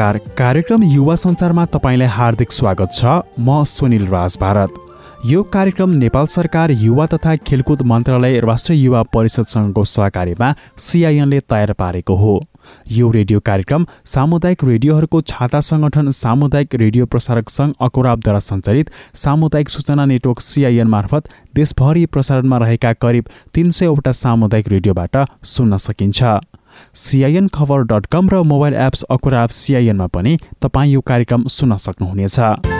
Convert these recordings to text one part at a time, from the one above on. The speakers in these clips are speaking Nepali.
नमस्कार। कार्यक्रम युवा सञ्चारमा तपाईँलाई हार्दिक स्वागत छ। म सुनिल राज भारत। यो कार्यक्रम नेपाल सरकार युवा तथा खेलकुद मन्त्रालय राष्ट्रिय युवा परिषदसँगको सहकार्यमा सिआइएनले तयार पारेको हो। यो रेडियो कार्यक्रम सामुदायिक रेडियोहरूको छाता संगठन सामुदायिक रेडियो प्रसारक सङ्घ अकोराबद्वारा सञ्चालित सामुदायिक सूचना नेटवर्क सिआइएन मार्फत देशभरि प्रसारणमा रहेका करिब तिन सयवटा सामुदायिक रेडियोबाट सुन्न सकिन्छ। सिआइएन खबर डट कम र मोबाइल एप्स अकुराब सिआइएनमा पनि तपाईँ यो कार्यक्रम सुन्न सक्नुहुनेछ।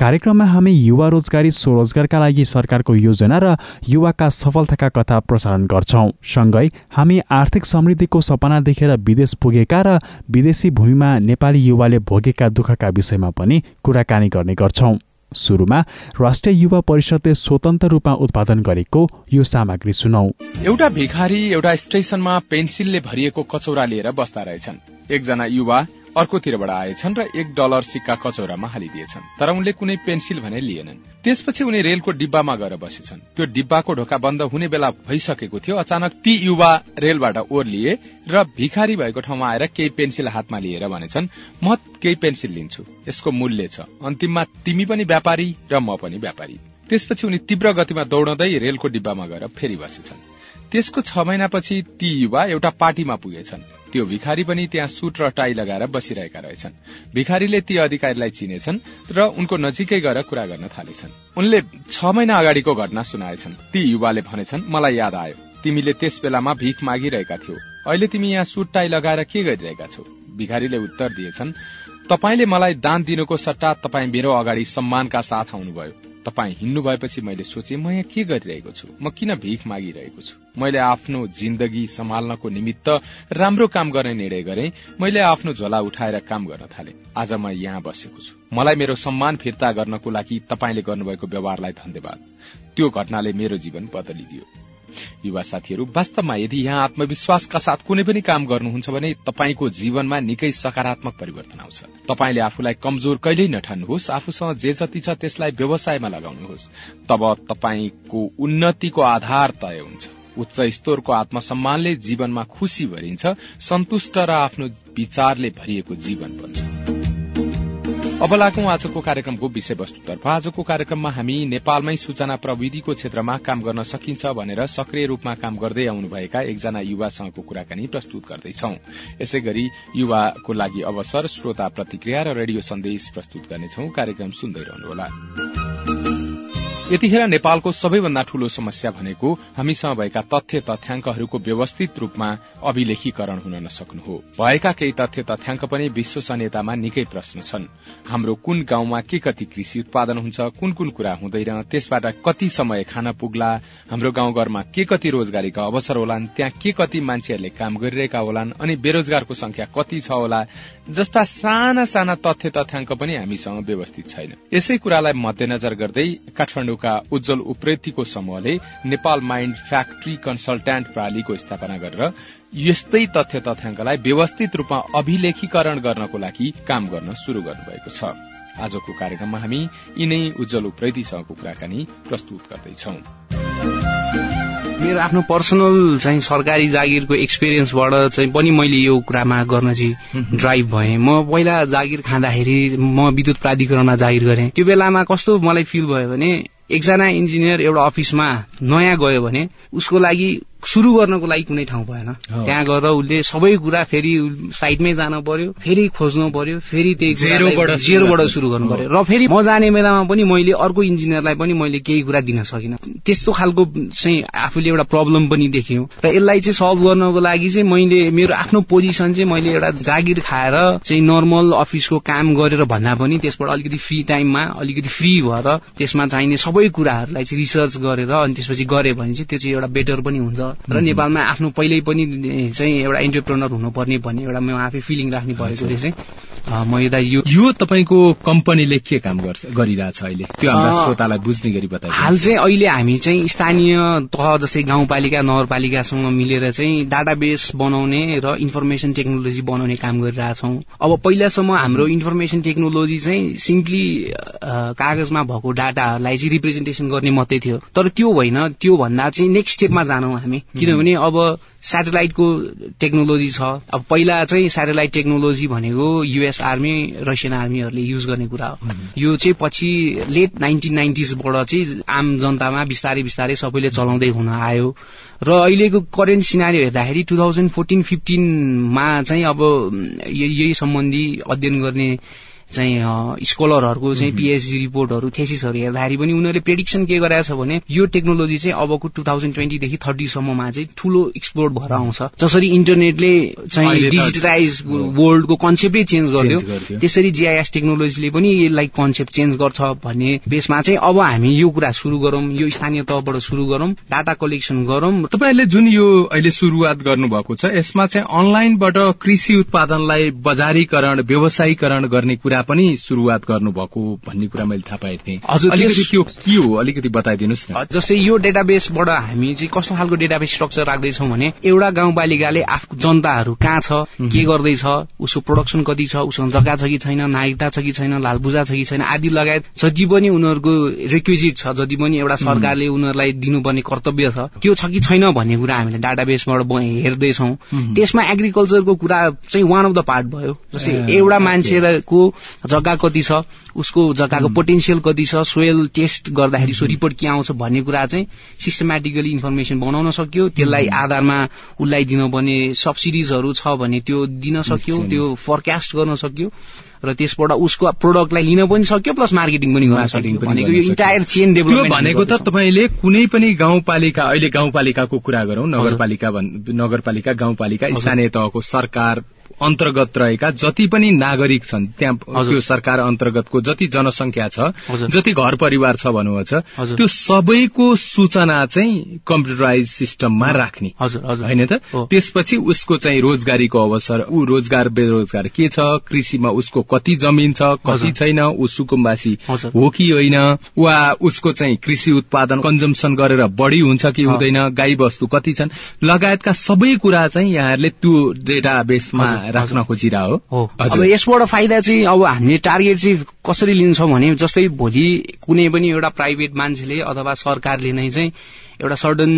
कार्यक्रममा हामी युवा रोजगारी स्वरोजगारका लागि सरकारको योजना र युवाका सफलताका कथा प्रसारण गर्छौँ। सँगै हामी आर्थिक समृद्धिको सपना देखेर विदेश पुगेका र विदेशी भूमिमा नेपाली युवाले भोगेका दुःखका विषयमा पनि कुराकानी गर्ने गर्छौँ। सुरुमा राष्ट्रिय युवा परिषदले स्वतन्त्र रूपमा उत्पादन गरेको यो सामग्री सुनौ। एउटा भिखारी एउटा स्टेशनमा पेन्सिलले भरिएको कचौरा लिएर बस्दा रहेछन्। एकजना युवा अर्कोतिरबाट आएछन् र एक डलर सिक्का कचौरामा हालिदिएछन् तर उनले कुनै पेन्सिल भने लिएनन्। त्यसपछि उनी रेलको डिब्बामा गएर बसेछन्। त्यो डिब्बाको ढोका बन्द हुने बेला भइसकेको थियो। अचानक ती युवा रेलबाट ओर्लिए र भिखारी भएको ठाउँमा आएर केही पेन्सिल हातमा लिएर भनेछन् म केही पेन्सिल लिन्छु। यसको मूल्य छ। अन्तिममा तिमी पनि व्यापारी र म पनि व्यापारी। त्यसपछि उनी तीव्र गतिमा दौड़दै रेलको डिब्बामा गएर फेरि बसेछन्। त्यसको छ महिनापछि ती युवा एउटा पार्टीमा पुगेछन्। त्यो भिखारी पनि त्यहाँ सुट र टाई लगाएर बसिरहेका रहेछन्। भिखारीले ती अधिकारीलाई चिनेछन् र उनको नजिकै गएर कुरा गर्न थालेछन्। उनले छ महिना अगाडिको घटना सुनाएछन्। ती युवाले भनेछन् मलाई याद आयो। तिमीले त्यस बेलामा भिख मागिरहेका थियौ। अहिले तिमी यहाँ सुट टाई लगाएर के गरिरहेका छौ? भिखारीले उत्तर दिएछन् तपाईँले मलाई दान दिनुको सट्टा तपाईँ मेरो अगाडि सम्मानका साथ आउनुभयो। तपाईँ हिँड्नु भएपछि मैले सोचे म यहाँ के गरिरहेको छु? म किन भिख मागिरहेको छु? मैले आफ्नो जिन्दगी सम्हाल्नको निमित्त राम्रो काम गर्ने निर्णय गरे। मैले आफ्नो झोला उठाएर काम गर्न थाले। आज म यहाँ बसेको छु। मलाई मेरो सम्मान फिर्ता गर्नको लागि तपाईँले गर्नुभएको व्यवहारलाई धन्यवाद। त्यो घटनाले मेरो जीवन बदलिदियो। युवा साथीहरू वास्तवमा यदि यहाँ आत्मविश्वासका साथ कुनै पनि काम गर्नुहुन्छ भने तपाईँको जीवनमा निकै सकारात्मक परिवर्तन आउँछ। तपाईँले आफूलाई कमजोर कहिल्यै नठान्नुहोस् आफूसँग जे जति छ त्यसलाई व्यवसायमा लगाउनुहोस्। तब तपाईँको उन्नतिको आधार तय हुन्छ। उच्च स्तरको आत्मसम्मानले जीवनमा खुशी भरिन्छ सन्तुष्ट र आफ्नो विचारले भरिएको जीवन बन्छ। अब लागौं आजको कार्यक्रमको विषयवस्तुतर्फ। आजको कार्यक्रममा हामी नेपालमै सूचना प्रविधिको क्षेत्रमा काम गर्न सकिन्छ भनेर सक्रिय रूपमा काम गर्दै आउनुभएका एकजना युवासँगको कुराकानी प्रस्तुत गर्दैछौ। यसै गरी युवाको लागि अवसर श्रोता प्रतिक्रिया र रेडियो सन्देश प्रस्तुत गर्नेछौ। कार्यक्रम सुन्दै रहनुहोला। यतिखेर नेपालको सबैभन्दा ठूलो समस्या भनेको हामीसँग भएका तथ्य तथ्याङ्कहरूको व्यवस्थित रूपमा अभिलेखीकरण हुन नसक्नु हो। भएका केही तथ्य तथ्याङ्क पनि विश्वसनीयतामा निकै प्रश्न छन्। हाम्रो कुन गाउँमा के कति कृषि उत्पादन हुन्छ कुन कुन कुरा हुँदैन त्यसबाट कति समय खान पुग्ला हाम्रो गाउँघरमा के कति रोजगारीका अवसर होलान् त्यहाँ के कति मान्छेहरूले काम गरिरहेका होलान् अनि बेरोजगारको संख्या कति छ होला जस्ता साना साना तथ्य तथ्याङ्क पनि हामीसँग व्यवस्थित छैन। यसै कुरालाई मध्यनजर गर्दै काठमाडौँका उज्जवल उप्रेतीको समूहले नेपाल माइण्ड फ्याक्ट्री कन्सल्ट्यान्ट प्रणालीको स्थापना गरेर यस्तै तथ्य तथ्याङ्कलाई व्यवस्थित रूपमा अभिलेखीकरण गर्नको लागि काम गर्न शुरू गर्नुभएको छ। आजको कार्यक्रममा हामी यिनै उज्जवल उप्रेतीसँगको कुराकानी प्रस्तुत गर्दैछौं। मेरो आफ्नो पर्सनल चाहिँ सरकारी जागिरको एक्सपिरियन्सबाट चाहिँ पनि मैले यो कुरामा गर्न चाहिँ ड्राइभ भएँ। म पहिला जागिर खाँदाखेरि म विद्युत प्राधिकरणमा जागिर गरेँ। त्यो बेलामा कस्तो मलाई फिल भयो भने एकजना इन्जिनियर एउटा अफिसमा नयाँ गयो भने उसको लागि सुरु गर्नको लागि कुनै ठाउँ भएन। त्यहाँ गएर उसले सबै कुरा फेरि साइडमै जान पर्यो फेरि खोज्नु पर्यो फेरि त्यही जेरोबाट सुरु गर्नु। पर्यो। र फेरि म जाने बेलामा पनि मैले अर्को इन्जिनियरलाई पनि मैले केही कुरा दिन सकिनँ। त्यस्तो खालको चाहिँ आफूले एउटा प्रब्लम पनि देख्यौँ र यसलाई चाहिँ सल्भ गर्नको लागि चाहिँ मैले मेरो आफ्नो पोजिसन चाहिँ मैले एउटा जागिर खाएर चाहिँ नर्मल अफिसको काम गरेर भन्दा पनि त्यसबाट अलिकति फ्री टाइममा अलिकति फ्री भएर त्यसमा चाहिने सबै कुराहरूलाई चाहिँ रिसर्च गरेर अनि त्यसपछि गरे भने चाहिँ त्यो चाहिँ एउटा बेटर पनि हुन्छ। र नेपालमा आफ्नो पहिल्यै पनि चाहिँ एउटा इन्टरप्रेनर हुनुपर्ने भन्ने एउटा म आफै फिलिङ राख्ने भएकोले चाहिँ म यता यो यो तपाईँको कम्पनीले के काम गरिरहेछ अहिले? त्यो हाम्रो श्रोतालाई बुझ्ने गरी बताए हाल चाहिँ अहिले हामी चाहिँ स्थानीय तह जस्तै गाउँपालिका नगरपालिकासँग मिलेर चाहिँ डाटाबेस बनाउने र इन्फर्मेसन टेक्नोलोजी बनाउने काम गरिरहेछौँ। अब पहिलासम्म हाम्रो इन्फर्मेसन टेक्नोलोजी चाहिँ सिम्पली कागजमा भएको डाटाहरूलाई चाहिँ रिप्रेजेन्टेसन गर्ने मात्रै थियो। तर त्यो होइन त्यो भन्दा चाहिँ नेक्स्ट स्टेपमा जानौँ हामी। किनभने अब सेटेलाइटको टेक्नोलोजी छ। अब पहिला चाहिँ सेटेलाइट टेक्नोलोजी भनेको युएस आर्मी रसियन आर्मीहरूले युज गर्ने कुरा हो। यो चाहिँ पछि लेट नाइन्टिन नाइन्टिजबाट चाहिँ आम जनतामा बिस्तारै बिस्तारै सबैले चलाउँदै हुन आयो। र अहिलेको करेन्ट सिनारी हेर्दाखेरि टु थाउजन्ड फोर्टिन फिफ्टिनमा चाहिँ अब यही सम्बन्धी अध्ययन गर्ने चाहिँ स्कलरहरूको चाहिँ पिएचडी रिपोर्टहरू थेसिसहरू हेर्दाखेरि पनि उनीहरूले प्रेडिक्सन के गराएको छ भने यो टेक्नोलोजी चाहिँ अबको टू थाउजन्ड ट्वेन्टीदेखि थर्टीसम्ममा चाहिँ ठूलो एक्सप्लोर भएर आउँछ। जसरी इन्टरनेटले चाहिँ डिजिटलाइज वर्ल्डको कन्सेप्टै चेन्ज गरिदियो त्यसरी जिआइएस टेक्नोलोजीले पनि यसलाई कन्सेप्ट चेन्ज गर्छ भन्ने बेसमा चाहिँ अब हामी यो कुरा सुरु गरौँ यो स्थानीय तहबाट सुरु गरौँ डाटा कलेक्सन गरौँ। तपाईँहरूले जुन यो अहिले सुरुवात गर्नुभएको छ यसमा चाहिँ अनलाइनबाट कृषि उत्पादनलाई बजारीकरण व्यवसायीकरण गर्ने कुरा पनि शुरूआत गर्नुभएको भन्ने कुरा मैले थाहा पाएको थिएँ। अलिकति त्यो के हो? अलिकति बताइदिनुहोस् न। जस्तै यो डेटाबेसबाट हामी चाहिँ कस्तो खालको डेटाबेस स्ट्रक्चर राख्दैछौँ भने एउटा गाउँपालिकाले आफ्नो जनताहरू कहाँ छ के गर्दैछ उसको प्रोडक्सन कति छ उसँग जग्गा छ कि छैन नागरिकता छ कि छैन लालबुजा छ कि छैन आदि लगायत जति पनि उनीहरूको रिक्विजिट छ जति पनि एउटा सरकारले उनीहरूलाई दिनुपर्ने कर्तव्य छ त्यो छ कि छैन भन्ने कुरा हामीले डाटाबेसबाट हेर्दैछौँ। त्यसमा एग्रिकल्चरको कुरा चाहिँ वान अफ द पार्ट भयो। जस्तै एउटा मान्छेको जग्गा कति छ उसको जग्गाको पोटेन्सियल कति छ सोयल टेस्ट गर्दाखेरि सो रिपोर्ट के आउँछ भन्ने कुरा चाहिँ सिस्टमेटिकली इन्फर्मेसन बनाउन सक्यो। त्यसलाई आधारमा उसलाई दिनुपर्ने सब्सिडिजहरू छ भने त्यो दिन सक्यो त्यो फरकास्ट गर्न सक्यो र त्यसबाट उसको प्रोडक्टलाई लिन पनि सक्यो प्लस मार्केटिङ पनि गर्न सक्यो भनेको यो इन्टायर चेन डेभलपमेन्ट भनेको त तपाईँले कुनै पनि गाउँपालिका अहिले गाउँपालिकाको कुरा गरौँ नगरपालिका नगरपालिका गाउँपालिका स्थानीय तहको सरकार अन्तर्गत रहेका जति पनि नागरिक छन् त्यहाँ त्यो सरकार अन्तर्गतको जति जनसंख्या छ जति घर परिवार छ भन्नुभएको छ त्यो सबैको सूचना चाहिँ कम्प्युटराइज सिस्टममा राख्ने। होइन त? त्यसपछि उसको चाहिँ रोजगारीको अवसर ऊ रोजगार बेरोजगार के छ कृषिमा उसको कति जमिन छ कति छैन ऊ सुकुम्बासी हो कि होइन? वा उसको चाहिँ कृषि उत्पादन कन्जम्सन गरेर बढ़ी हुन्छ कि हुँदैन गाई वस्तु कति छन्? लगायतका सबै कुरा चाहिँ यहाँहरूले त्यो डेटा बेसमा राख्न खोजिरह हो। अब यसबाट फाइदा चाहिँ अब हामीले टार्गेट चाहिँ कसरी लिन्छौँ भने जस्तै भोलि कुनै पनि एउटा प्राइभेट मान्छेले अथवा सरकारले नै चाहिँ एउटा सडन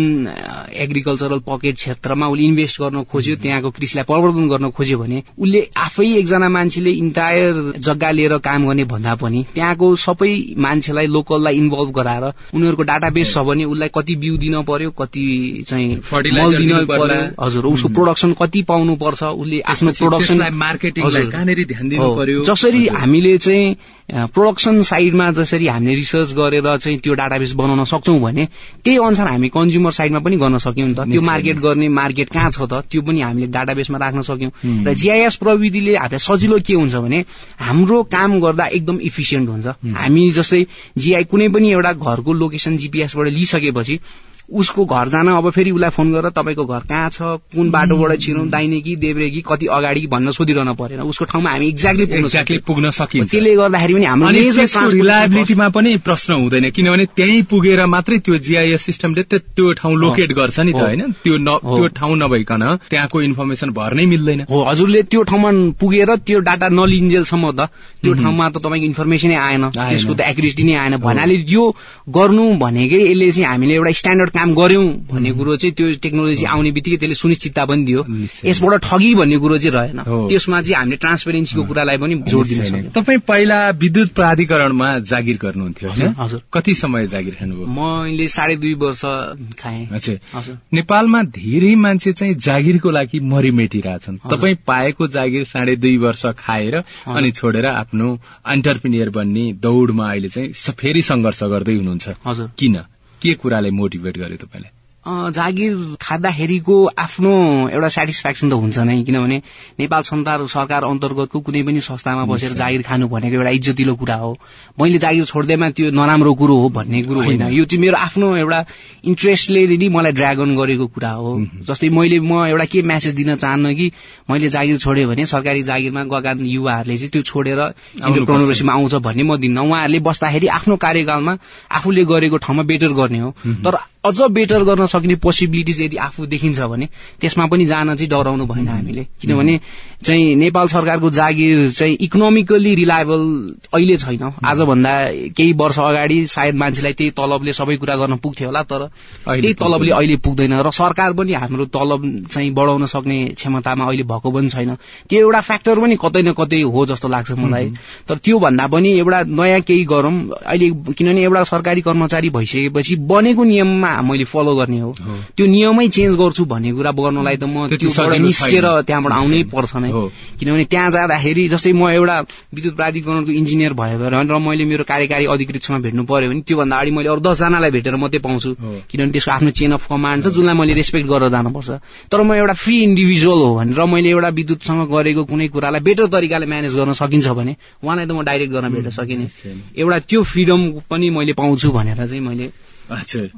एग्रिकल्चरल पकेट क्षेत्रमा उसले इन्भेस्ट गर्न खोज्यो त्यहाँको कृषिलाई प्रवर्धन गर्न खोज्यो भने उसले आफै एकजना मान्छेले इन्टायर जग्गा लिएर काम गर्ने भन्दा पनि त्यहाँको सबै मान्छेलाई लोकललाई इन्भल्भ गराएर उनीहरूको डाटाबेस छ भने उसलाई कति बिउ दिन पर्यो कति चाहिँ मल दिन पर्यो। हजुर उसको प्रोडक्सन कति पाउनु पर्छ उसले आफ्नो प्रोडक्सन मार्केटिङ जसरी हामीले चाहिँ प्रोडक्सन साइडमा जसरी हामीले रिसर्च गरेर चाहिँ त्यो डाटाबेस बनाउन सक्छौँ भने त्यही अनुसार हामी कन्ज्युमर साइडमा पनि गर्न सक्यौँ नि त। त्यो मार्केट गर्ने मार्केट कहाँ छ त? त्यो पनि हामीले डाटाबेसमा राख्न सक्यौँ। र जिआइएस प्रविधिले हामीलाई सजिलो के हुन्छ भने हाम्रो काम गर्दा एकदम इफिसियन्ट हुन्छ। हामी जस्तै जिआई कुनै पनि एउटा घरको लोकेसन जिपिएसबाट लिइसकेपछि उसको घर जान अब फेरि उसलाई फोन गरेर तपाईँको घर कहाँ छ कुन बाटोबाट छिरौँ दाहिने कि देब्रे कि कति अगाडि भन्न सोधिरहन परेन। उसको ठाउँमा हामी एक्ज्याक्टली एक्ज्याक्टली पुग्न सकिन्छ। त्यसले गर्दाखेरि पनि हाम्रो रिलायबिलिटीमा पनि प्रश्न हुँदैन किनभने त्यहीँ पुगेर मात्रै त्यो जिआइएस सिस्टमले त्यो ठाउँ लोकेट गर्छ नि त होइन? त्यो त्यो ठाउँ नभइकन त्यहाँको इन्फर्मेसन भर्नै मिल्दैन। हो हजुरले त्यो ठाउँमा पुगेर त्यो डाटा नलिन्जेलसम्म त त्यो ठाउँमा त तपाईँको इन्फर्मेसनै आएन त्यसको त एक्युरेसिटी नै आएन। भन्नाले यो गर्नु भनेकै यसले चाहिँ हामीले एउटा स्ट्यान्डर्ड काम गर्यौं भन्ने कुरो चाहिँ त्यो टेक्नोलोजी आउने बित्तिकै त्यसले सुनिश्चितता पनि दियो। यसबाट ठगी भन्ने कुरो चाहिँ रहेन। त्यसमा चाहिँ हामीले ट्रान्सपेरेन्सीको कुरालाई पनि जोड दिन सक्यौँ। तपाईँ पहिला विद्युत प्राधिकरणमा जागिर गर्नुहुन्थ्यो हजुर कति समय जागिर खानुभयो मैले साढे दुई वर्ष खाएँ। नेपालमा धेरै मान्छे चाहिँ जागिरको लागि मरिमेटिरहेछन्। तपाईँ पाएको जागिर साढे दुई वर्ष खाएर अनि छोडेर आफ्नो एन्टरप्रिनियर बन्ने दौड़मा अहिले चाहिँ फेरि संघर्ष गर्दै हुनुहुन्छ। किन? के कुराले मोटिभेट गर्यो तपाईँलाई? जागिर खाँदाखेरिको आफ्नो एउटा सेटिस्फ्याक्सन त हुन्छ नै किनभने नेपाल संसार सरकार अन्तर्गतको कुनै पनि संस्थामा बसेर जागिर खानु भनेको एउटा इज्जतिलो कुरा हो। मैले जागिर छोड्दैमा त्यो नराम्रो कुरो हो भन्ने कुरो होइन। यो चाहिँ मेरो आफ्नो एउटा इन्ट्रेस्टले नै मलाई ड्रागन गरेको कुरा हो। जस्तै मैले म एउटा के म्यासेज दिन चाहन्न कि मैले जागिर छोड्यो भने सरकारी जागिरमा गएका युवाहरूले चाहिँ त्यो छोडेर इन्टरप्रोनरसिपमा आउँछ भन्ने म दिन्न। उहाँहरूले बस्दाखेरि आफ्नो कार्यकालमा आफूले गरेको ठाउँमा बेटर गर्ने हो। तर अझ बेटर गर्न सक्ने पोसिबिलिटिज यदि आफू देखिन्छ भने त्यसमा पनि जान चाहिँ डराउनु भएन हामीले। किनभने चाहिँ नेपाल सरकारको जागिर चाहिँ इकोनोमिकल्ली रिलायबल अहिले छैन। आजभन्दा केही वर्ष अगाडि सायद मान्छेलाई त्यही तलबले सबै कुरा गर्न पुग्थ्यो होला तर त्यही तलबले अहिले पुग्दैन र सरकार पनि हाम्रो तलब चाहिँ बढाउन सक्ने क्षमतामा अहिले भएको पनि छैन। त्यो एउटा फ्याक्टर पनि कतै न कतै हो जस्तो लाग्छ मलाई। तर त्यो भन्दा पनि एउटा नयाँ केही गरौँ। अहिले किनभने एउटा सरकारी कर्मचारी भइसकेपछि बनेको नियममा मैले फलो गर्ने हो। त्यो नियमै चेन्ज गर्छु भन्ने कुरा गर्नलाई त म त्यो निस्केर त्यहाँबाट आउनै पर्छ नै। किनभने त्यहाँ जाँदाखेरि जस्तै म एउटा विद्युत प्राधिकरणको इन्जिनियर भयो भने र मैले मेरो कार्यकारी अधिकृतसँग भेट्नु पर्यो भने त्योभन्दा अगाडि मैले अरू दसजनालाई भेटेर मात्रै पाउँछु। किनभने त्यसको आफ्नो चेन अफ कमान्ड छ जुनलाई मैले रेस्पेक्ट गरेर जानुपर्छ। तर म एउटा फ्री इन्डिभिजुअल हो भने र मैले एउटा विद्युतसँग गरेको कुनै कुरालाई बेटर तरिकाले म्यानेज गर्न सकिन्छ भने उहाँलाई त म डाइरेक्ट गर्न भेट्न सकिने। एउटा त्यो फ्रिडम पनि मैले पाउँछु भनेर चाहिँ मैले हजुर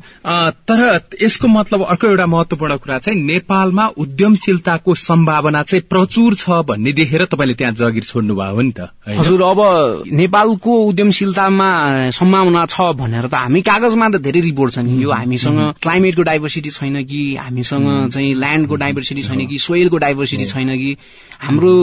तर यसको मतलब अर्को एउटा महत्वपूर्ण कुरा चाहिँ नेपालमा उद्यमशीलताको सम्भावना चाहिँ प्रचुर छ भन्ने देखेर तपाईँले त्यहाँ जगिर छोड्नु भयो नि त हजुर अब नेपालको उद्यमशीलतामा सम्भावना छ भनेर त हामी कागजमा त धेरै रिपोर्ट छ नि यो हामीसँग क्लाइमेटको डाइभर्सिटी छैन कि हामीसँग चाहिँ ल्यान्डको डाइभर्सिटी छैन कि सोइलको डाइभर्सिटी छैन कि। हाम्रो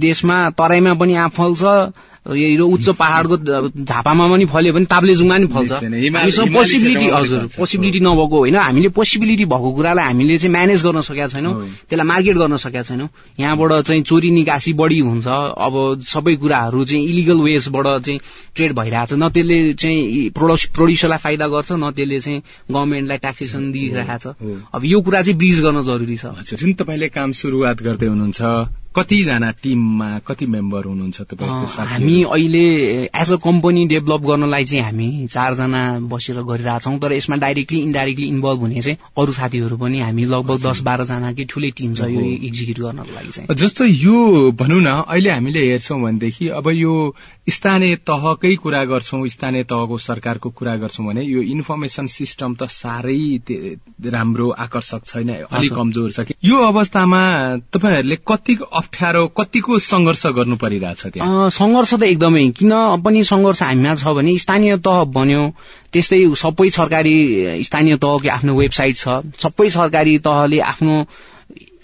देशमा तराईमा पनि आँप छ यो उच्च पहाड़को झापामा पनि फल्यो भने ताप्लेजुङमा पनि फल्छ। हामीसँग पोसिबिलिटी हजुर पोसिबिलिटी नभएको होइन। हामीले पोसिबिलिटी भएको कुरालाई हामीले चाहिँ म्यानेज गर्न सकेका छैनौँ। त्यसलाई मार्केट गर्न सकेका छैनौँ। यहाँबाट चाहिँ चोरी निकासी बढी हुन्छ। अब सबै कुराहरू चाहिँ इलिगल वेजबाट चाहिँ ट्रेड भइरहेछ। न त्यसले चाहिँ प्रोड्युसरलाई फाइदा गर्छ न त्यसले चाहिँ गभर्मेन्टलाई ट्याक्सेसन दिइरहेको छ अब यो कुरा चाहिँ ब्रिज गर्न जरुरी छ। जुन तपाईँले काम सुरुवात गर्दै हुनुहुन्छ कतिजना टिममा कति मेम्बर हुनुहुन्छ तपाईँको हामी अहिले एज अ कम्पनी डेभलप गर्नलाई चाहिँ हामी चारजना बसेर गरिरहेछौँ तर यसमा डाइरेक्टली इन्डाइरेक्टली इन्भल्भ हुने चाहिँ अरू साथीहरू पनि हामी लगभग दस बाह्रजनाकै ठुलै टिम छ यो एक्जिक्युट गर्नको लागि चाहिँ। जस्तो यो भनौँ न अहिले हामीले हेर्छौँ भनेदेखि अब यो स्थानीय तहकै कुरा गर्छौँ स्थानीय तहको सरकारको कुरा गर्छौँ भने यो इन्फर्मेसन सिस्टम त साह्रै राम्रो आकर्षक छैन अलिक कमजोर छ कि? यो अवस्थामा तपाईँहरूले कति अप्ठ्यारो कतिको संघर्ष गर्नु परिरहेछ त्यहाँ? संघर्ष त एकदमै किन पनि संघर्ष हामीमा छ भने स्थानीय तह बन्यो त्यस्तै सबै सरकारी स्थानीय तहको आफ्नो वेबसाइट छ सबै सरकारी तहले आफ्नो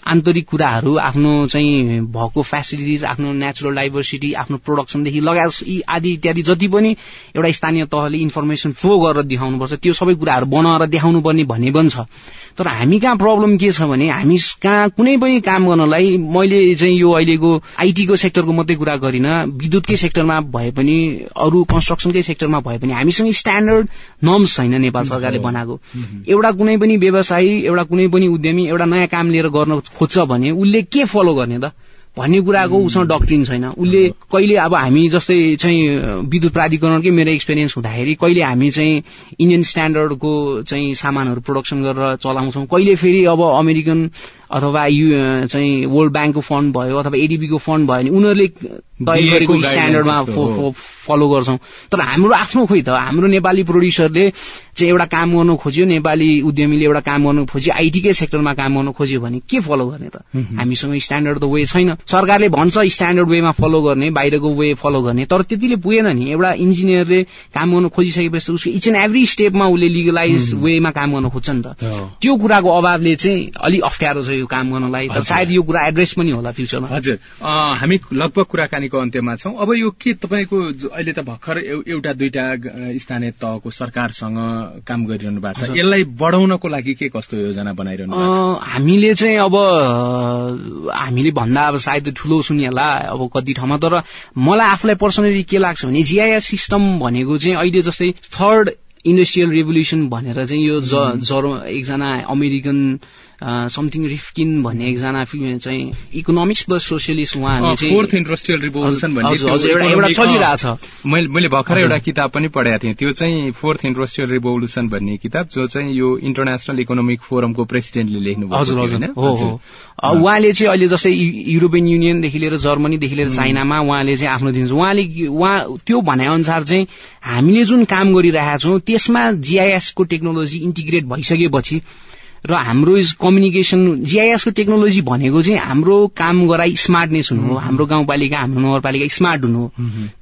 आन्तरिक कुराहरू आफ्नो चाहिँ भएको फेसिलिटिज आफ्नो नेचुरल डाइभर्सिटी आफ्नो प्रोडक्सनदेखि लगायत यी आदि इत्यादि जति पनि एउटा स्थानीय तहले इन्फर्मेसन फ्लो गरेर देखाउनुपर्छ त्यो सबै कुराहरू बनाएर देखाउनु पर्ने भन्ने पनि छ। तर हामी कहाँ प्रब्लम के छ भने हामी कहाँ कुनै पनि काम गर्नलाई मैले चाहिँ यो अहिलेको आइटीको सेक्टरको मात्रै कुरा गरिन। विद्युतकै सेक्टरमा भए पनि अरू कन्स्ट्रक्सनकै सेक्टरमा भए पनि हामीसँग स्ट्यान्डर्ड नर्म्स छैन नेपाल सरकारले बनाएको। एउटा कुनै पनि व्यवसायी एउटा कुनै पनि उद्यमी एउटा नयाँ काम लिएर गर्न खोज्छ भने उसले के फलो गर्ने त? भन्ने कुराको उसँग डक्ट्रिन छैन। उसले कहिले अब हामी जस्तै चाहिँ विद्युत प्राधिकरणकै मेरो एक्सपिरियन्स हुँदाखेरि कहिले हामी चाहिँ इन्डियन स्ट्यान्डर्डको चाहिँ सामानहरू प्रोडक्सन गरेर चलाउँछौँ। कहिले फेरि अब अमेरिकन अथवा यु चाहिँ वर्ल्ड ब्याङ्कको फन्ड भयो अथवा एडिबीको फन्ड भयो भने उनीहरूले तय गरेको स्ट्यान्डर्डमा फलो गर्छौँ। तर हाम्रो आफ्नो खोइ त हाम्रो नेपाली प्रोड्युसरले चाहिँ एउटा काम गर्नु खोज्यो नेपाली उद्यमीले एउटा काम गर्नु खोज्यो आइटीकै सेक्टरमा काम गर्नु खोज्यो भने के फलो गर्ने त? हामीसँग स्ट्यान्डर्ड त वे छैन। सरकारले भन्छ स्ट्यान्डर्ड वेमा फलो गर्ने बाहिरको वे फलो गर्ने तर त्यतिले पुगेन नि। एउटा इन्जिनियरले काम गर्नु खोजिसकेपछि उसको इच एन्ड एभ्री स्टेपमा उसले लिगलाइज वेमा काम गर्न खोज्छ नि त। त्यो कुराको अभावले चाहिँ अलिक अप्ठ्यारो छ यो काम गर्नलाई त सायद यो कुरा एड्रेस पनि होला फ्युचरमा हजुर। हामी लगभग कुराकानीको अन्त्यमा छौँ। अब यो के तपाईँको अहिले त भर्खर एउटा दुईटा स्थानीय तहको सरकारसँग काम गरिरहनु भएको छ। यसलाई बढाउनको लागि के कस्तो योजना बनाइरहनु हामीले चाहिँ अब हामीले भन्दा अब सायद ठुलो सुनिएला अब कति ठाउँमा तर मलाई आफूलाई पर्सनली के लाग्छ भने जिआइएस सिस्टम भनेको चाहिँ अहिले जस्तै थर्ड इन्डस्ट्रियल रेभोल्युसन भनेर चाहिँ यो जरो एकजना अमेरिकन समथिङ रिफ्किन भन्ने एकजना चाहिँ इकोनोमिक्स प्लस सोसियलिस्ट उहाँले चाहिँ फोर्थ इन्डस्ट्रियल रिभोल्युसन भन्ने चलिरहेछ। मैले भर्खरै एउटा किताब पनि पढाएको थिएँ। त्यो चाहिँ फोर्थ इन्डस्ट्रियल रिभोल्युसन भन्ने किताब जो चाहिँ यो इन्टरनेसनल इकोनोमिक फोरमको प्रेसिडेन्टले लेख्नु हजुर हजुर। हो हो। उहाँले चाहिँ अहिले जस्तै युरोपियन युनियनदेखि लिएर जर्मनीदेखि लिएर चाइनामा उहाँले चाहिँ आफ्नो दिन्छ उहाँले उहाँ त्यो भने अनुसार चाहिँ हामीले जुन काम गरिरहेका छौँ त्यसमा जिआइएसको टेक्नोलोजी इन्टिग्रेट भइसकेपछि र हाम्रो कम्युनिकेसन जिआइएसको टेक्नोलोजी भनेको चाहिँ हाम्रो काम गराइ स्मार्टनेस हुनु हो। हाम्रो गाउँपालिका हाम्रो नगरपालिका स्मार्ट हुनु हो।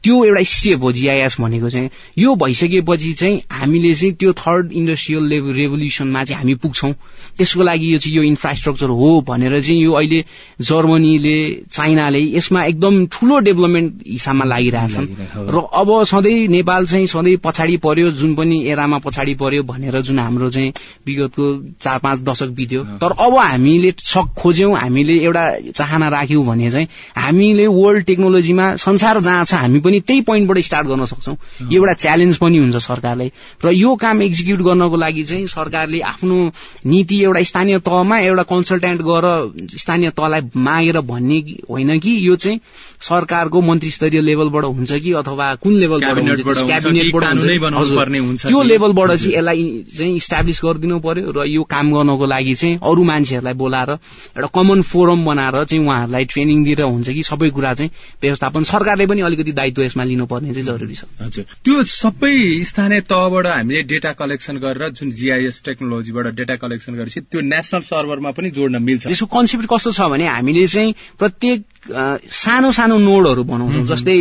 त्यो एउटा स्टेप हो जिआइएस भनेको चाहिँ। यो भइसकेपछि चाहिँ हामीले चाहिँ त्यो थर्ड इन्डस्ट्रियल रेभोल्युसनमा चाहिँ हामी पुग्छौँ। त्यसको लागि यो चाहिँ यो इन्फ्रास्ट्रक्चर हो भनेर चाहिँ यो अहिले जर्मनीले चाइनाले यसमा एकदम ठूलो डेभलपमेन्ट हिसाबमा लागिरहेछन्। र अब सधैँ नेपाल चाहिँ सधैँ पछाडि पर्यो जुन पनि एरामा पछाडि पर्यो भनेर जुन हाम्रो चाहिँ विगतको चार पाँच दशक बित्यो। तर अब हामीले सक खोज्यौं हामीले एउटा चाहना राख्यौं भने चाहिँ हामीले वर्ल्ड टेक्नोलोजीमा संसार जहाँ छ हामी पनि त्यही पोइन्टबाट स्टार्ट गर्न सक्छौँ। यो एउटा च्यालेन्ज पनि हुन्छ सरकारलाई। र यो काम एक्जिक्युट गर्नको लागि चाहिँ सरकारले आफ्नो नीति एउटा स्थानीय तहमा एउटा कन्सल्टेन्ट गएर स्थानीय तहलाई मागेर भन्ने होइन कि यो चाहिँ सरकारको मन्त्री स्तरीय लेभलबाट हुन्छ कि अथवा कुन लेभलबाट हुन्छ क्याबिनेटबाट हुन्छ त्यो लेभलबाट चाहिँ यसलाई चाहिँ इस्टाब्लिस गरिदिनु पर्यो र यो काम गर्नको लागि चाहिँ अरू मान्छेहरूलाई बोलाएर एउटा कमन फोरम बनाएर चाहिँ उहाँहरूलाई ट्रेनिङ दिएर हुन्छ कि सबै कुरा चाहिँ व्यवस्थापन सरकारले पनि अलिकति दायित्व यसमा लिनुपर्ने चाहिँ जरुरी छ। हजुर। त्यो सबै स्थानीय तहबाट हामीले डेटा कलेक्सन गरेर जुन जिआइएस टेक्नोलोजीबाट डेटा कलेक्सन गरेपछि त्यो नेसनल सर्भरमा पनि जोड्न मिल्छ। यसको कन्सेप्ट कस्तो छ भने हामीले चाहिँ प्रत्येक सानो सानो नोडहरू बनाउँछौँ। जस्तै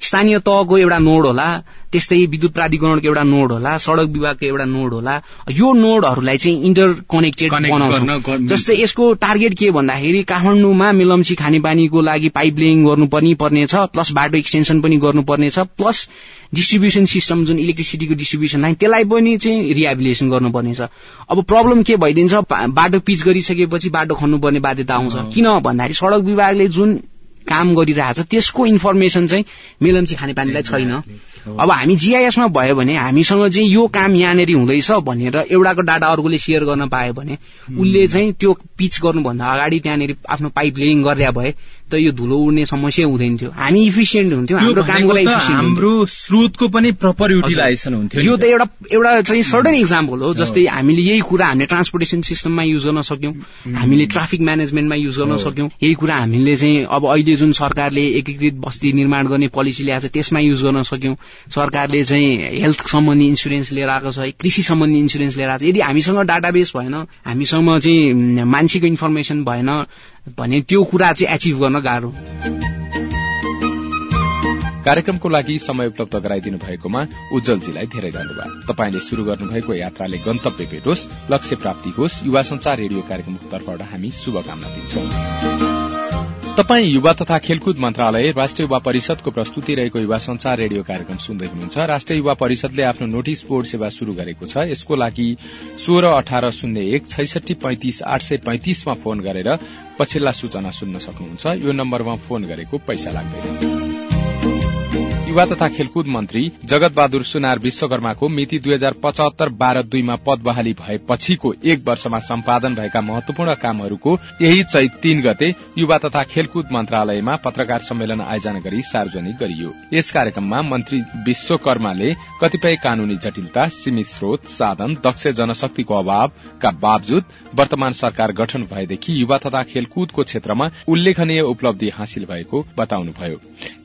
स्थानीय तहको एउटा नोड होला त्यस्तै विद्युत प्राधिकरणको एउटा नोड होला सड़क विभागको एउटा नोड होला। यो नोडहरूलाई चाहिँ इन्टर कनेक्टेड बनाउँछौँ। जस्तै यसको टार्गेट के भन्दाखेरि काठमाडौँमा मिलम्ची खानेपानीको लागि पाइप लेइङ गर्नुपर्ने पर्नेछ प्लस बाटो एक्सटेन्सन पनि गर्नुपर्नेछ प्लस डिस्ट्रिब्युसन सिस्टम जुन इलेक्ट्रिसिटीको डिस्ट्रिब्युसन लाइन त्यसलाई पनि चाहिँ रिहेबिलेसन गर्नुपर्नेछ। अब प्रब्लम के भइदिन्छ बाटो पिच गरिसकेपछि बाटो खन्नुपर्ने बाध्यता आउँछ। किन भन्दाखेरि सड़क विभागले जुन काम गरिरहेछ त्यसको इन्फर्मेसन चाहिँ मेलम्ची खानेपानीलाई छैन। अब हामी जिआइएसमा भयो भने हामीसँग चाहिँ यो काम यहाँनिर हुँदैछ भनेर एउटाको डाटा अर्कोले सेयर गर्न पायो भने उसले चाहिँ त्यो पिच गर्नुभन्दा अगाडि त्यहाँनिर आफ्नो पाइप लेइङ गरिदिया भए त यो धुलो उड्ने समस्या हुँदैन थियो हामी इफिसियन्ट हुन्थ्यौँ हाम्रो कामको लागि हाम्रो स्रोतको पनि प्रपर युटिलाइजेसन हुन्थ्यो यो त एउटा एउटा चाहिँ सर्टन इक्जाम्पल हो जस्तै हामीले यही कुरा हामीले ट्रान्सपोर्टेसन सिस्टममा युज गर्न सक्यौँ हामीले ट्राफिक म्यानेजमेन्टमा युज गर्न सक्यौँ। यही कुरा हामीले चाहिँ अब अहिले जुन सरकारले एकीकृत बस्ती निर्माण गर्ने पोलिसी ल्याएको छ त्यसमा युज गर्न सक्यौँ। सरकारले चाहिँ हेल्थ सम्बन्धी इन्सुरेन्स लिएर आएको छ कृषि सम्बन्धी इन्सुरेन्स लिएर आएको छ। यदि हामीसँग डाटाबेस भएन हामीसँग चाहिँ मान्छेको इन्फर्मेसन भएन भने त्यो कुरा चाहिँ एचिभ गर्न गाह्रो। कार्यक्रमको लागि समय उपलब्ध गराइदिनु भएकोमा उज्जवलजीलाई धेरै धन्यवाद। तपाईँले शुरू गर्नुभएको यात्राले गन्तव्य भेटोस् लक्ष्य प्राप्ति होस्। युवा संचार रेडियो कार्यक्रमको तर्फबाट हामी शुभकामना दिन्छौं। तपाई युवा तथा खेलकुद मन्त्रालय राष्ट्रिय युवा परिषदको प्रस्तुति रहेको युवा संचार रेडियो कार्यक्रम सुन्दै हुनुहुन्छ। राष्ट्रिय युवा परिषदले आफ्नो नोटिस बोर्ड सेवा शुरू गरेको छ। यसको लागि सोह्र अठार शून्य एक छैसठी पैंतिस आठ सय पैंतिसमा फोन गरेर पछिल्ला सूचना सुन्न सक्नुहुन्छ। यो नम्बरमा फोन गरेको पैसा लाग्दैन। युवा तथा खेलकुद मन्त्री जगत बहादुर सुनार विश्वकर्माको मिति दुई हजार पचहत्तर बाह्र दुईमा पद बहाली भएपछिको एक वर्षमा सम्पादन भएका महत्वपूर्ण कामहरूको यही चैत तीन गते युवा तथा खेलकुद मन्त्रालयमा पत्रकार सम्मेलन आयोजना गरी सार्वजनिक गरियो। यस कार्यक्रममा मन्त्री विश्वकर्माले कतिपय कानूनी जटिलता सीमित स्रोत साधन दक्ष जनशक्तिको अभावका बावजुद वर्तमान सरकार गठन भएदेखि युवा तथा खेलकुदको क्षेत्रमा उल्लेखनीय उपलब्धि हासिल भएको बताउनुभयो।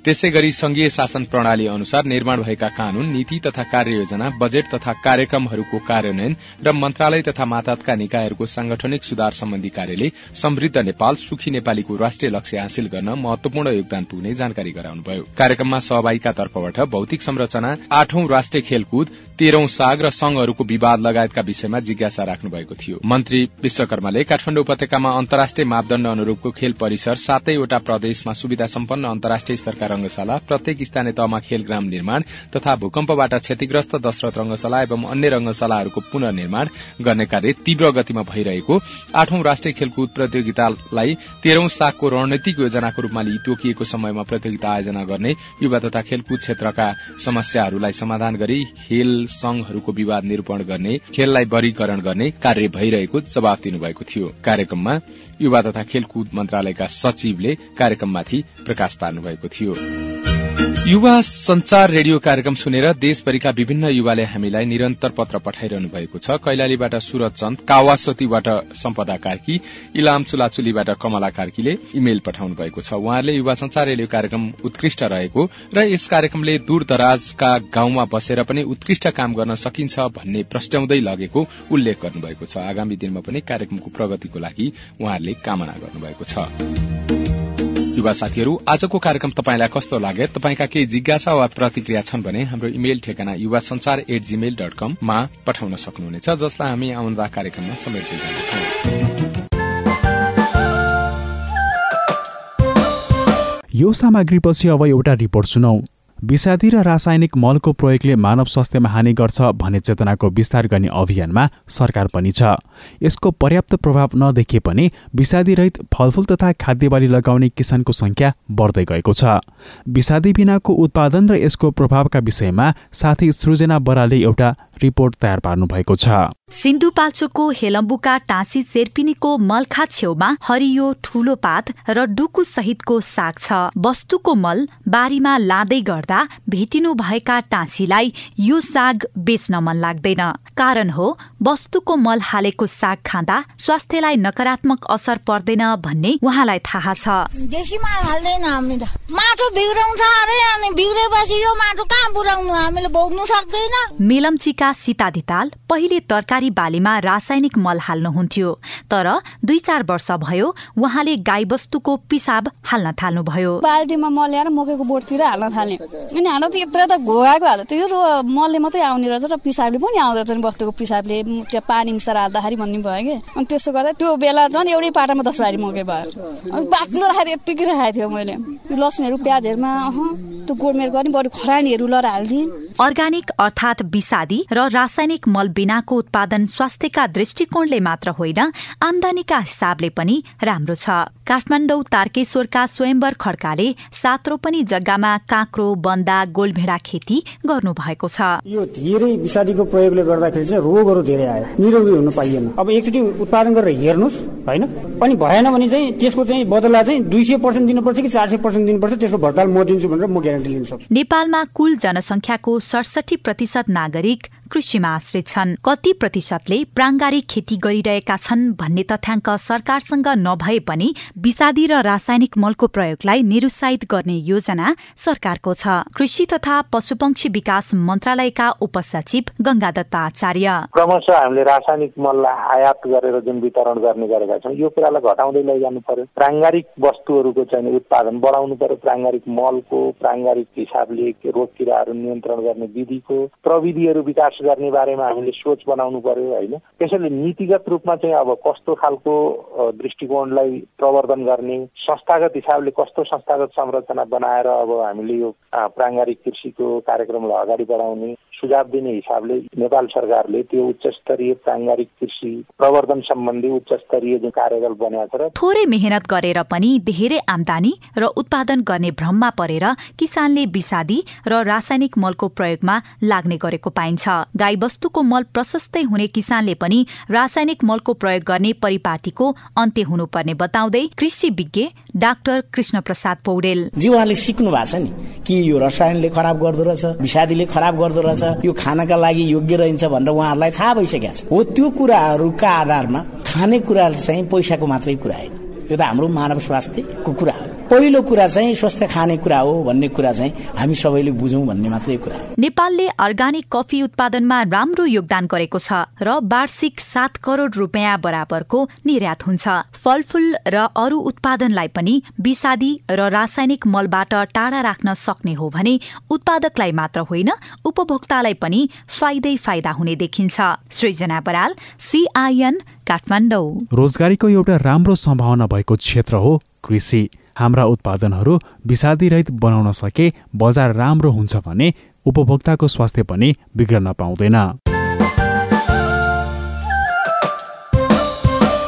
त्यसै गरी संघीय शासन प्रणाली अनुसार निर्माण भएका कानून नीति तथा कार्ययोजना बजेट तथा कार्यक्रमहरूको कार्यान्वयन र मन्त्रालय तथा मातात्का निकायहरूको सांगठनिक सुधार सम्बन्धी कार्यले समृद्ध नेपाल सुखी नेपालीको राष्ट्रिय लक्ष्य हासिल गर्न महत्वपूर्ण योगदान पुग्ने जानकारी गराउनुभयो। कार्यक्रममा सहभागीका तर्फबाट भौतिक संरचना आठौं राष्ट्रिय खेलकुद तेह्रौं साग र संघहरूको विवाद लगायतका विषयमा जिज्ञासा राख्नु भएको थियो। मन्त्री विश्वकर्माले काठमाडौँ उपत्यकामा अन्तर्राष्ट्रिय मापदण्ड अनुरूपको खेल परिसर सातैवटा प्रदेशमा सुविधा सम्पन्न अन्तर्राष्ट्रिय स्तरका रंगशाला प्रत्येक स्थानीय तहमा खेलग्राम निर्माण तथा भूकम्पबाट क्षतिग्रस्त दशरथ रंगशाला एवं अन्य रंगशालाहरूको पुनर्निर्माण गर्ने कार्य तीव्र गतिमा भइरहेको आठौं राष्ट्रिय खेलकुद प्रतियोगितालाई तेह्रौं सागको रणनैतिक योजनाको रूपमा तोकिएको समयमा प्रतियोगिता आयोजना गर्ने युवा तथा खेलकुद क्षेत्रका समस्याहरूलाई समाधान गरी खेल संघहरूको विवाद निरूपण गर्ने खेललाई वर्गीकरण गर्ने कार्य भइरहेको जवाब दिनुभएको थियो। कार्यक्रममा युवा तथा खेलकुद मन्त्रालयका सचिवले कार्यक्रममाथि प्रकाश पार्नुभएको थियो। युवा संचार रेडियो कार्यक्रम सुनेर देशभरिका विभिन्न युवाले हामीलाई निरन्तर पत्र पठाइरहनु भएको छ। कैलालीबाट सुरज चन्द कावासतीबाट सम्पदा कार्की इलाम चुलाचुलीबाट कमला कार्कीले इमेल पठाउनु भएको छ। उहाँहरूले युवा संचार रेडियो कार्यक्रम उत्कृष्ट रहेको र यस कार्यक्रमले दूर दराजका गाउँमा बसेर पनि उत्कृष्ट काम गर्न सकिन्छ भन्ने प्रस्ट्याउँदै लगेको उल्लेख गर्नुभएको छ। आगामी दिनमा पनि कार्यक्रमको प्रगतिको लागि उहाँहरूले कामना गर्नुभएको छ। युवा साथीहरू आजको कार्यक्रम तपाईँलाई कस्तो लाग्यो? तपाईँका केही जिज्ञासा वा प्रतिक्रिया छन् भने हाम्रो इमेल ठेगाना युवा संचार एट जीमेल डट कममा पठाउन सक्नुहुनेछ जसलाई हामी आउँदा कार्यक्रममा समेट्दै जानेछौं। यो सामग्रीपछि अब एउटा रिपोर्ट सुनौ। विषादी र रासायनिक मलको प्रयोगले मानव स्वास्थ्यमा हानि गर्छ भन्ने चेतनाको विस्तार गर्ने अभियानमा सरकार पनि छ। यसको पर्याप्त प्रभाव नदेखिए पनि विषादी रहित फलफूल तथा खाद्य बाली लगाउने किसानको संख्या बढ्दै गएको छ। विषादी बिनाको उत्पादन र यसको प्रभावका विषयमा साथी सृजना बराले एउटा रिपोर्ट तयार पार्नु भएको छ सिन्धुपाल्चोकको हेलम्बुका टाँसी सेर्पिनीको मलखा छेउमा हरियो ठूलो पात र डुकु सहितको साग छ। वस्तुको मल बारीमा लाँदै गर्दा भेटिनु भएका टाँसीलाई यो साग बेच्न मन लाग्दैन। कारण हो वस्तुको मल हालेको साग खाँदा स्वास्थ्यलाई नकारात्मक असर पर्दैन भन्ने उहाँलाई थाहा छ। माटो बिग्राउँछ अरे अनि बिग्रेपछि यो माटो कहाँ पुऱ्याउनु हामीले भोग्नु सक्दैन। मेलम्चीका सीता धिताल पहिले तरकारी बालीमा रासायनिक मल हाल्नुहुन्थ्यो तर दुई चार वर्ष भयो उहाँले गाईबस्तुको पिसाब हाल्न थाल्नुभयो। बाल्टीमा मल ल्याएर मकैको बोटतिर हाल्न थाल्ने अनि हाम्रो त यत्रो त घोगाएको हाल्दा त्यो रो- मलले मात्रै आउने रहेछ र पिसाबले पनि आउँदो रहेछ नि बस्तुको पिसाबले। म त्यो पानी मिसाएर हाल्दाखेरि भन्ने भयो कि। अनि त्यसो गर्दा त्यो बेला झन् एउटै पाटामा दस बारी मकै भयो। अनि बाक्लो राखेर यत्तिकै राखेको थियो मैले। लसुनहरू अह त्यो गोडमेर गर्ने बरु खरानीहरू लएर हालिदिएँ अर्गानिक अर्थात विषादी र रासायनिक मल बिनाको उत्पादन स्वास्थ्यका दृष्टिकोणले मात्र होइन आमदानीका हिसाबले पनि राम्रो छ। काठमाडौँ तारकेश्वरका स्वयम्वर खड्काले सात रोपनी जग्गामा काँक्रो बन्दा गोलभेडा खेती गर्नु भएको छ। यो धेरै विषादीको प्रयोगले गर्दाखेरि चाहिँ रोगहरू धेरै आयो। निरोगी हुन पाइएन। अब एकचोटि उत्पादन गरेर हेर्नुहोस्। होइन? अनि भएन भने चाहिँ त्यसको चाहिँ बदला चाहिँ दुई सय पर्सेन्ट दिनुपर्छ कि चार सय पर्सेन्ट दिनुपर्छ? त्यसको भर्ताल म दिन्छु भनेर म ग्यारेन्टी लिन सक्छु। नेपालमा कुल जनसंख्याको सडसठी प्रतिशत नागरिक कृषिमा आश्रित छन्। कति प्रतिशतले प्राङ्गारिक खेती गरिरहेका छन् भन्ने तथ्याङ्क सरकारसँग नभए पनि विषादी र रासायनिक मलको प्रयोगलाई निरुत्साहित गर्ने योजना सरकारको छ। कृषि तथा पशुपक्षी विकास मन्त्रालयका उपसचिव गंगादत्त आचार्य। क्रमशः हामीले रासायनिक मललाई आयात गरेर जुन वितरण गर्ने गरेका छौँ यो कुरालाई घटाउँदै लैजानु पर्यो। प्राङ्गारिक वस्तुहरूको चाहिँ उत्पादन बढाउनु पर्यो। प्राङ्गारिक मलको प्राङ्गारिक हिसाबले रोग किराहरू नियन्त्रण गर्ने विधिको प्रविधिहरू विकास गर्ने बारेमा हामीले सोच बनाउनु पर्यो होइन। त्यसैले नीतिगत रूपमा चाहिँ अब कस्तो खालको दृष्टिकोणलाई प्रवर्धन गर्ने संस्थागत हिसाबले कस्तो संस्थागत संरचना बनाएर अब हामीले यो प्राङ्गारिक कृषिको कार्यक्रमलाई अगाडि बढाउने सुझाव दिने हिसाबले नेपाल सरकारले त्यो उच्च स्तरीय प्राङ्गारिक कृषि प्रवर्धन सम्बन्धी उच्च स्तरीय जुन कार्यदल बनाएको छ र थोरै मेहनत गरेर पनि धेरै आमदानी र उत्पादन गर्ने भ्रममा परेर किसानले विषादी र रासायनिक मलको प्रयोगमा लाग्ने गरेको पाइन्छ। गाईवस्तुको मल प्रशस्तै हुने किसानले पनि रासायनिक मलको प्रयोग गर्ने परिपाटीको अन्त्य हुनुपर्ने बताउँदै कृषि विज्ञ डाक्टर कृष्ण प्रसाद पौडेल। जी उहाँले सिक्नु भएको छ नि कि यो रसायनले खराब गर्दो रहेछ विषादीले खराब गर्दो रहेछ यो खानका लागि योग्य रहन्छ भनेर उहाँहरूलाई थाहा भइसकेको छ। हो त्यो कुराहरूका आधारमा खाने कुरा चाहिँ पैसाको मात्रै कुरा होइन। यो त हाम्रो मानव स्वास्थ्यको कुरा हो। पहिलो कुरा चाहिँ स्वस्थ खाने कुरा हो भन्ने कुरा चाहिँ हामी सबैले बुझौँ भन्ने मात्रै कुरा नेपालले अर्गानिक कफी उत्पादनमा राम्रो योगदान गरेको छ र वार्षिक सात करोड़ रुपियाँ बराबरको निर्यात हुन्छ। फलफूल र अरू उत्पादनलाई पनि विषादी र रासायनिक मलबाट टाढा राख्न सक्ने हो भने उत्पादकलाई मात्र होइन उपभोक्तालाई पनि फाइदै फाइदा हुने देखिन्छ। सृजना बराल सीआईएन काठमाडौँ। रोजगारीको एउटा राम्रो सम्भावना भएको क्षेत्र हो कृषि। हाम्रा उत्पादनहरू विषादीरहित बनाउन सके बजार राम्रो हुन्छ भने उपभोक्ताको स्वास्थ्य पनि बिग्रन पाउँदैन।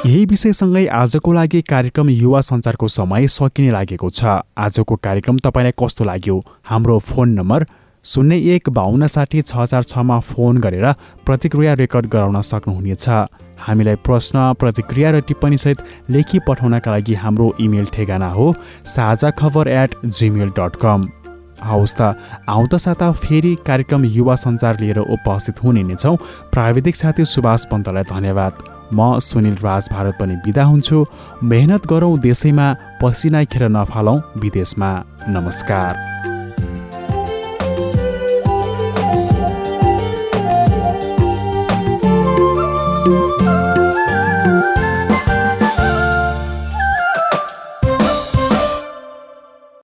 यही विषयसँगै आजको लागि कार्यक्रम युवा सञ्चारको समय सकिने लागेको छ। आजको कार्यक्रम तपाईँलाई कस्तो लाग्यो? हाम्रो फोन नम्बर शून्य एक बाहन्न साठी छ हजार छमा फोन गरेर प्रतिक्रिया रेकर्ड गराउन सक्नुहुनेछ। हामीलाई प्रश्न प्रतिक्रिया र टिप्पणीसहित लेखी पठाउनका लागि हाम्रो इमेल ठेगाना हो साझा खबर एट जिमेल डट कम हवस् त आउँदो साता फेरि कार्यक्रम युवा सञ्चार लिएर उपस्थित हुने नै छौँ। प्राविधिक साथी सुभाष पन्तलाई धन्यवाद। म सुनिल राज भारत पनि बिदा हुन्छु। मेहनत गरौँ देशैमा पसिना खेर नफालौँ विदेशमा। नमस्कार।